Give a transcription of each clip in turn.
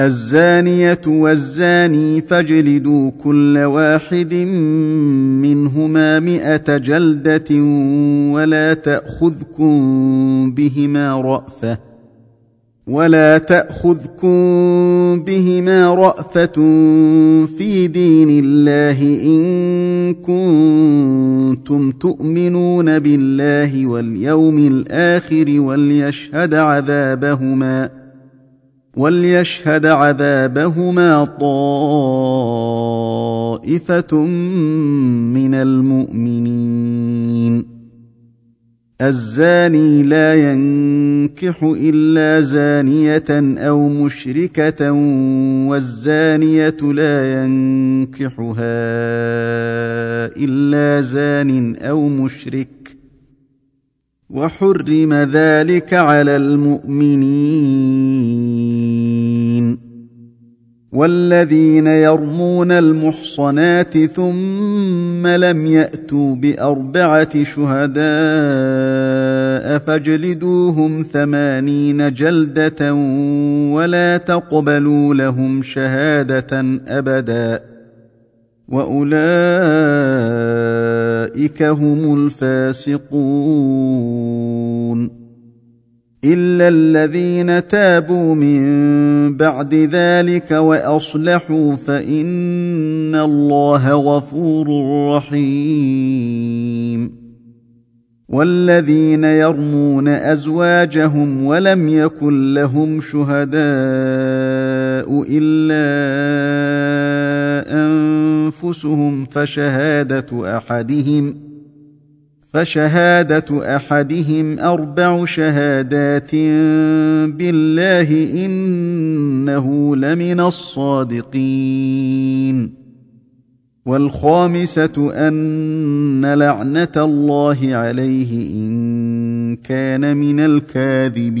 الزانية والزاني فاجلدوا كل واحد منهما مائه جلدة ولا تأخذكم بهما رأفة ولا تأخذكم بهما رأفة في دين الله إن كنتم تؤمنون بالله واليوم الآخر وليشهد عذابهما وليشهد عذابهما طائفه من المؤمنين الزاني لا ينكح الا زانيه أو مشركه والزانيه لا ينكحها الا زان أو مشرك وحرم ذلك على المؤمنين. والذين يرمون المحصنات ثم لم يأتوا بأربعة شهداء فاجلدوهم ثمانين جلدة ولا تقبلوا لهم شهادة أبدا. وأولئك هم الفاسقون الا الذين تابوا من بعد ذلك واصلحوا فان الله غفور رحيم والذين يرمون ازواجهم ولم يكن لهم شهداء إلا أنفسهم فشهادة أحدهم فشهادة أحدهم أربع شهادات بالله إنه لمن الصادقين. والخامسة أن لعنة الله عليه إن كان من الكاذبين.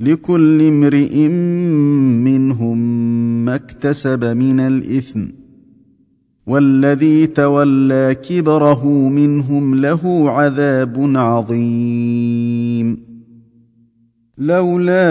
لكل امرئ منهم ما اكتسب من الإثم والذي تولى كبره منهم له عذاب عظيم. لولا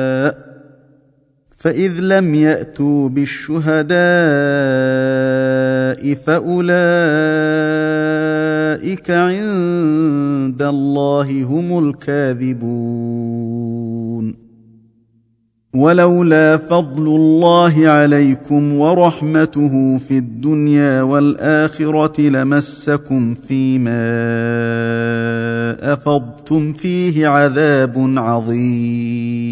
فإذ لم يأتوا بالشهداء فأولئك عند الله هم الكاذبون. ولولا فضل الله عليكم ورحمته في الدنيا والآخرة لمسكم فيما أفضتم فيه عذاب عظيم.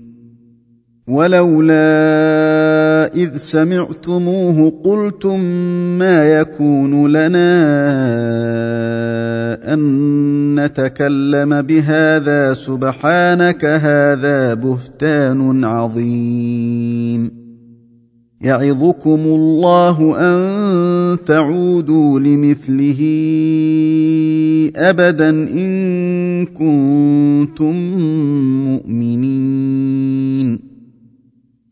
ولولا إذ سمعتموه قلتم ما يكون لنا أن نتكلم بهذا سبحانك هذا بهتان عظيم يعظكم الله أن تعودوا لمثله أبدا إن كنتم مؤمنين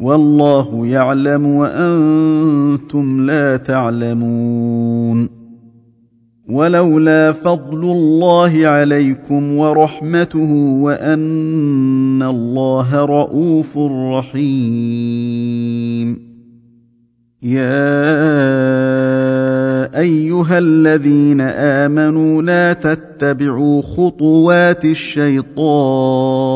والله يعلم وأنتم لا تعلمون. ولولا فضل الله عليكم ورحمته وأن الله رءوف رحيم. يا أيها الذين آمنوا لا تتبعوا خطوات الشيطان.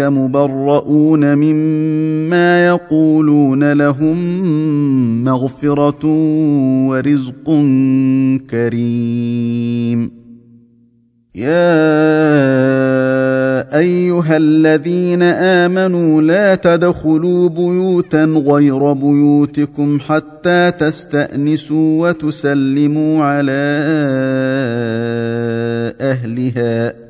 مبرؤون مما يقولون لهم مغفرة ورزق كريم. يا أيها الذين آمنوا لا تدخلوا بيوتا غير بيوتكم حتى تستأنسوا وتسلموا على أهلها.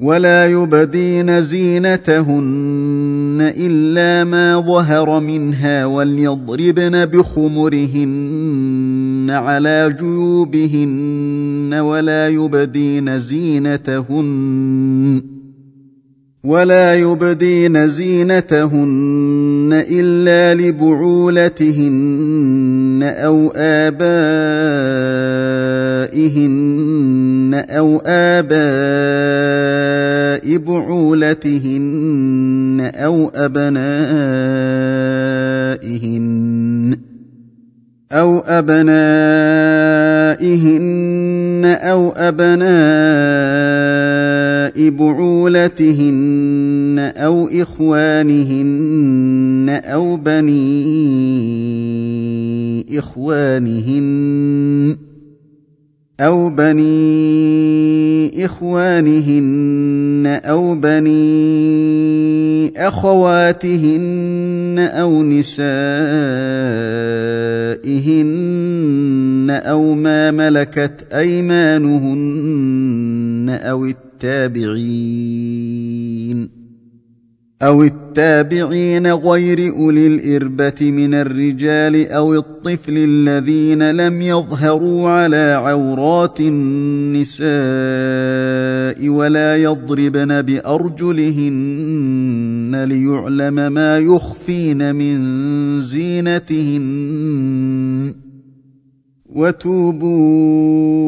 ولا يبدين زينتهن إلا ما ظهر منها وليضربن بخمرهن على جيوبهن ولا يبدين زينتهن. ولا يبدين زينتهن إلا لبعولتهن أو آبائهن أو آباء بعولتهن أو أبنائهن أو أبنائهن أو ابناء بعولتهن أو اخوانهن أو بني اخوانهن أو بني إخوانهن أو بني أخواتهن أو نسائهن أو ما ملكت أيمانهن أو التابعين أو التابعين غير أولي الإربة من الرجال أو الطفل الذين لم يظهروا على عورات النساء ولا يضربن بأرجلهن ليعلم ما يخفين من زينتهن وتوبوا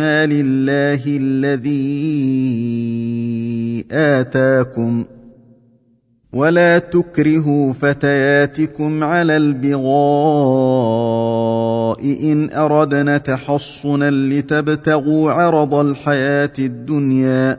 لله الذي آتاكم ولا تكرهوا فتياتكم على البغاء إن أردنا تحصنا لتبتغوا عرض الحياة الدنيا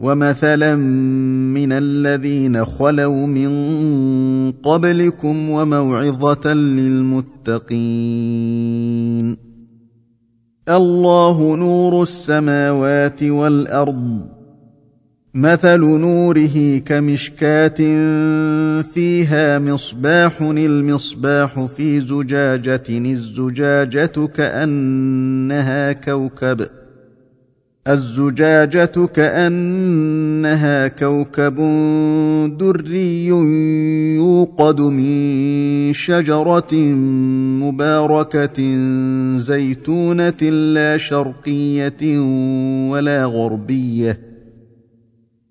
ومثلا من الذين خلوا من قبلكم وموعظه للمتقين الله نور السماوات والارض مثل نوره كمشكاه فيها مصباح المصباح في زجاجه الزجاجه كانها كوكب الزجاجة كأنها كوكب دري يوقد من شجرة مباركة زيتونة لا شرقية ولا غربية.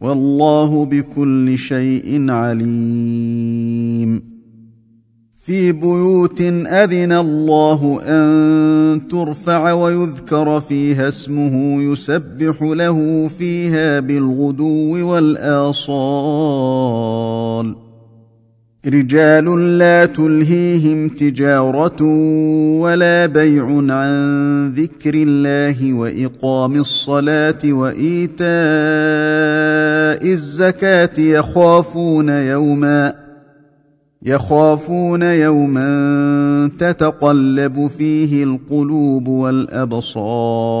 والله بكل شيء عليم. في بيوت أذن الله أن ترفع ويذكر فيها اسمه يسبح له فيها بالغدو والآصال. رجال لا تلهيهم تجارة ولا بيع عن ذكر الله وإقام الصلاة وإيتاء الزكاة يخافون يوما يخافون يوما تتقلب فيه القلوب والأبصار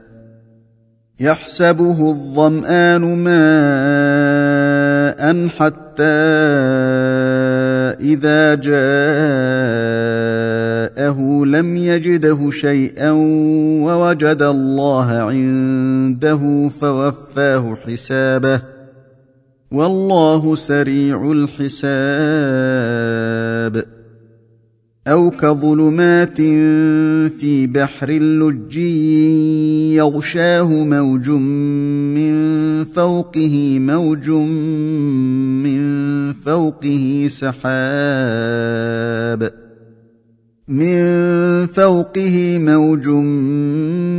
يحسبه الظمآن ماء حتى إذا جاءه لم يجده شيئا ووجد الله عنده فوفاه حسابه. والله سريع الحساب. أو كظلمات في بحر لجي يغشاه موج من فوقه موج من فوقه سحاب. من فوقه موج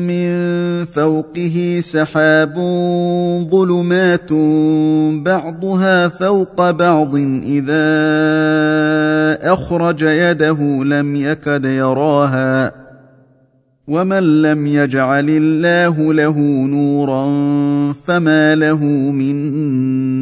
من فوقه سحاب ظلمات بعضها فوق بعض إذا أخرج يده لم يكد يراها ومن لم يجعل الله له نورا فما له من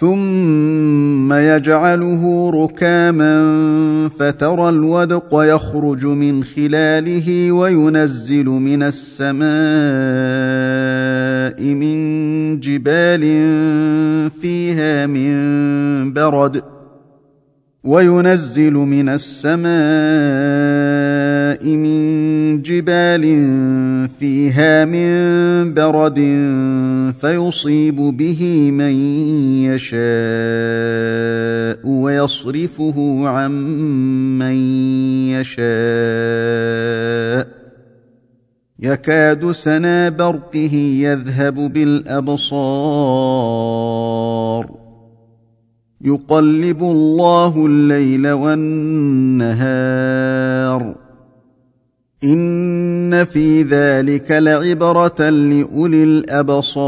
ثم يجعله ركاما فترى الودق يخرج من خلاله وينزل من السماء من جبال فيها من برد وينزل من السماء من جبال فيها من برد فيصيب به من يشاء ويصرفه عن من يشاء. يكاد سنا برقه يذهب بالأبصار. يقلب الله الليل والنهار. ان في ذلك لعبره لاولي الابصار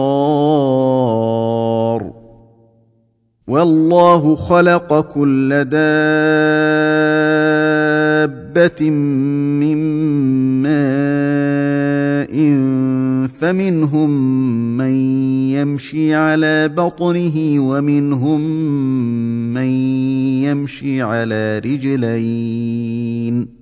والله خلق كل دابه من ماء فمنهم من يمشي على بطنه ومنهم من يمشي على رجلين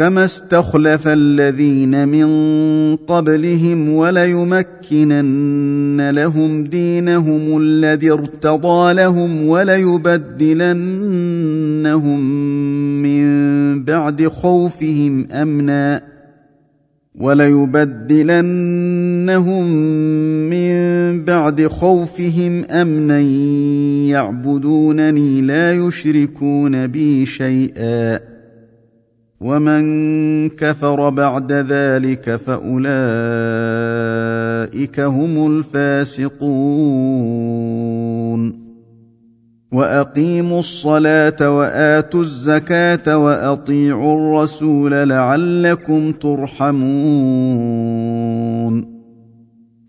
كما استخلف الذين من قبلهم وليمكنن لهم دينهم الذي ارتضى لهم وليبدلنهم من بعد خوفهم امنا وليبدلنهم من بعد خوفهم امنا يعبدونني لا يشركون بي شيئا ومن كفر بعد ذلك فاولئك هم الفاسقون واقيموا الصلاه واتوا الزكاه واطيعوا الرسول لعلكم ترحمون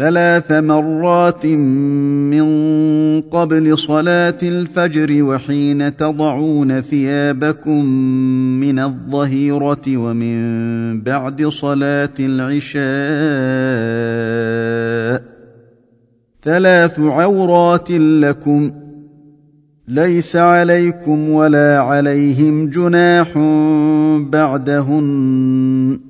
ثلاث مرات من قبل صلاة الفجر وحين تضعون ثيابكم من الظهيرة ومن بعد صلاة العشاء ثلاث عورات لكم ليس عليكم ولا عليهم جناح بعدهن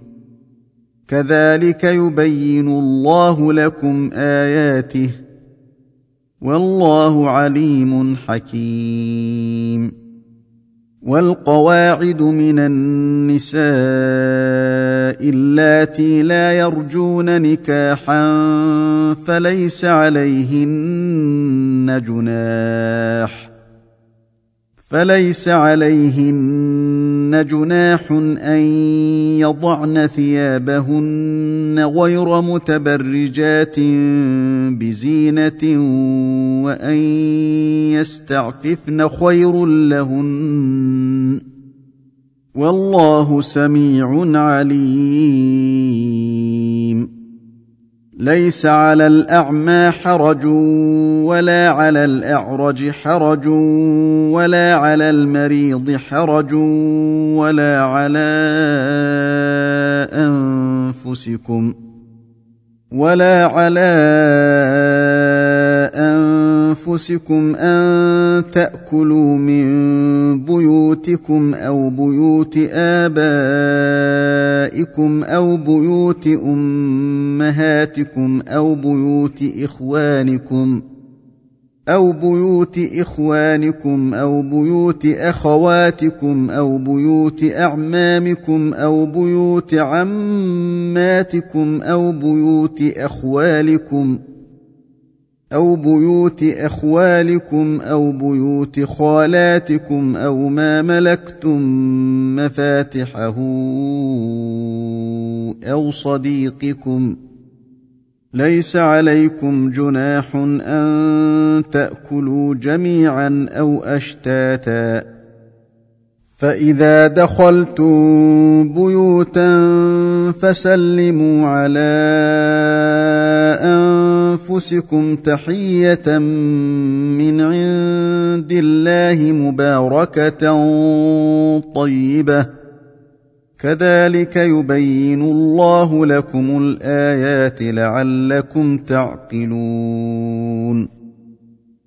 كذلك يبين الله لكم آياته والله عليم حكيم. والقواعد من النساء اللاتي لا يرجون نكاحا فليس عليهن جناح فليس عليهن جناح أن يضعن ثيابهن غير متبرجات بزينة وأن يستعففن خير لهن. والله سميع عليم. ليس على الأعمى حرج ولا على الأعرج حرج ولا على المريض حرج ولا على أنفسكم ولا على أنفسكم أن تأكلوا من بيوتكم أو بيوت آبائكم أو بيوت أمهاتكم أو بيوت إخوانكم أو بيوت إخوانكم أو بيوت أخواتكم أو بيوت أعمامكم أو بيوت عماتكم أو بيوت أخوالكم أو بيوت أخوالكم أو بيوت خالاتكم أو ما ملكتم مفاتحه أو صديقكم ۖ. ليس عليكم جناح أن تأكلوا جميعا أو أشتاتا. فإذا دخلتم بيوتا فسلموا على أنفسكم تحية من عند الله مباركة طيبة. كذلك يبين الله لكم الآيات لعلكم تعقلون.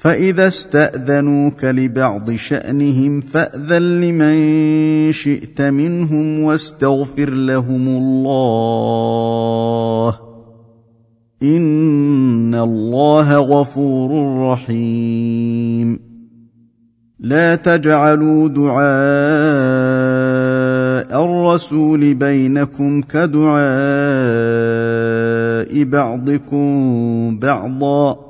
فإذا استأذنوك لبعض شأنهم فأذن لمن شئت منهم واستغفر لهم الله. إن الله غفور رحيم. لا تجعلوا دعاء الرسول بينكم كدعاء بعضكم بعضا.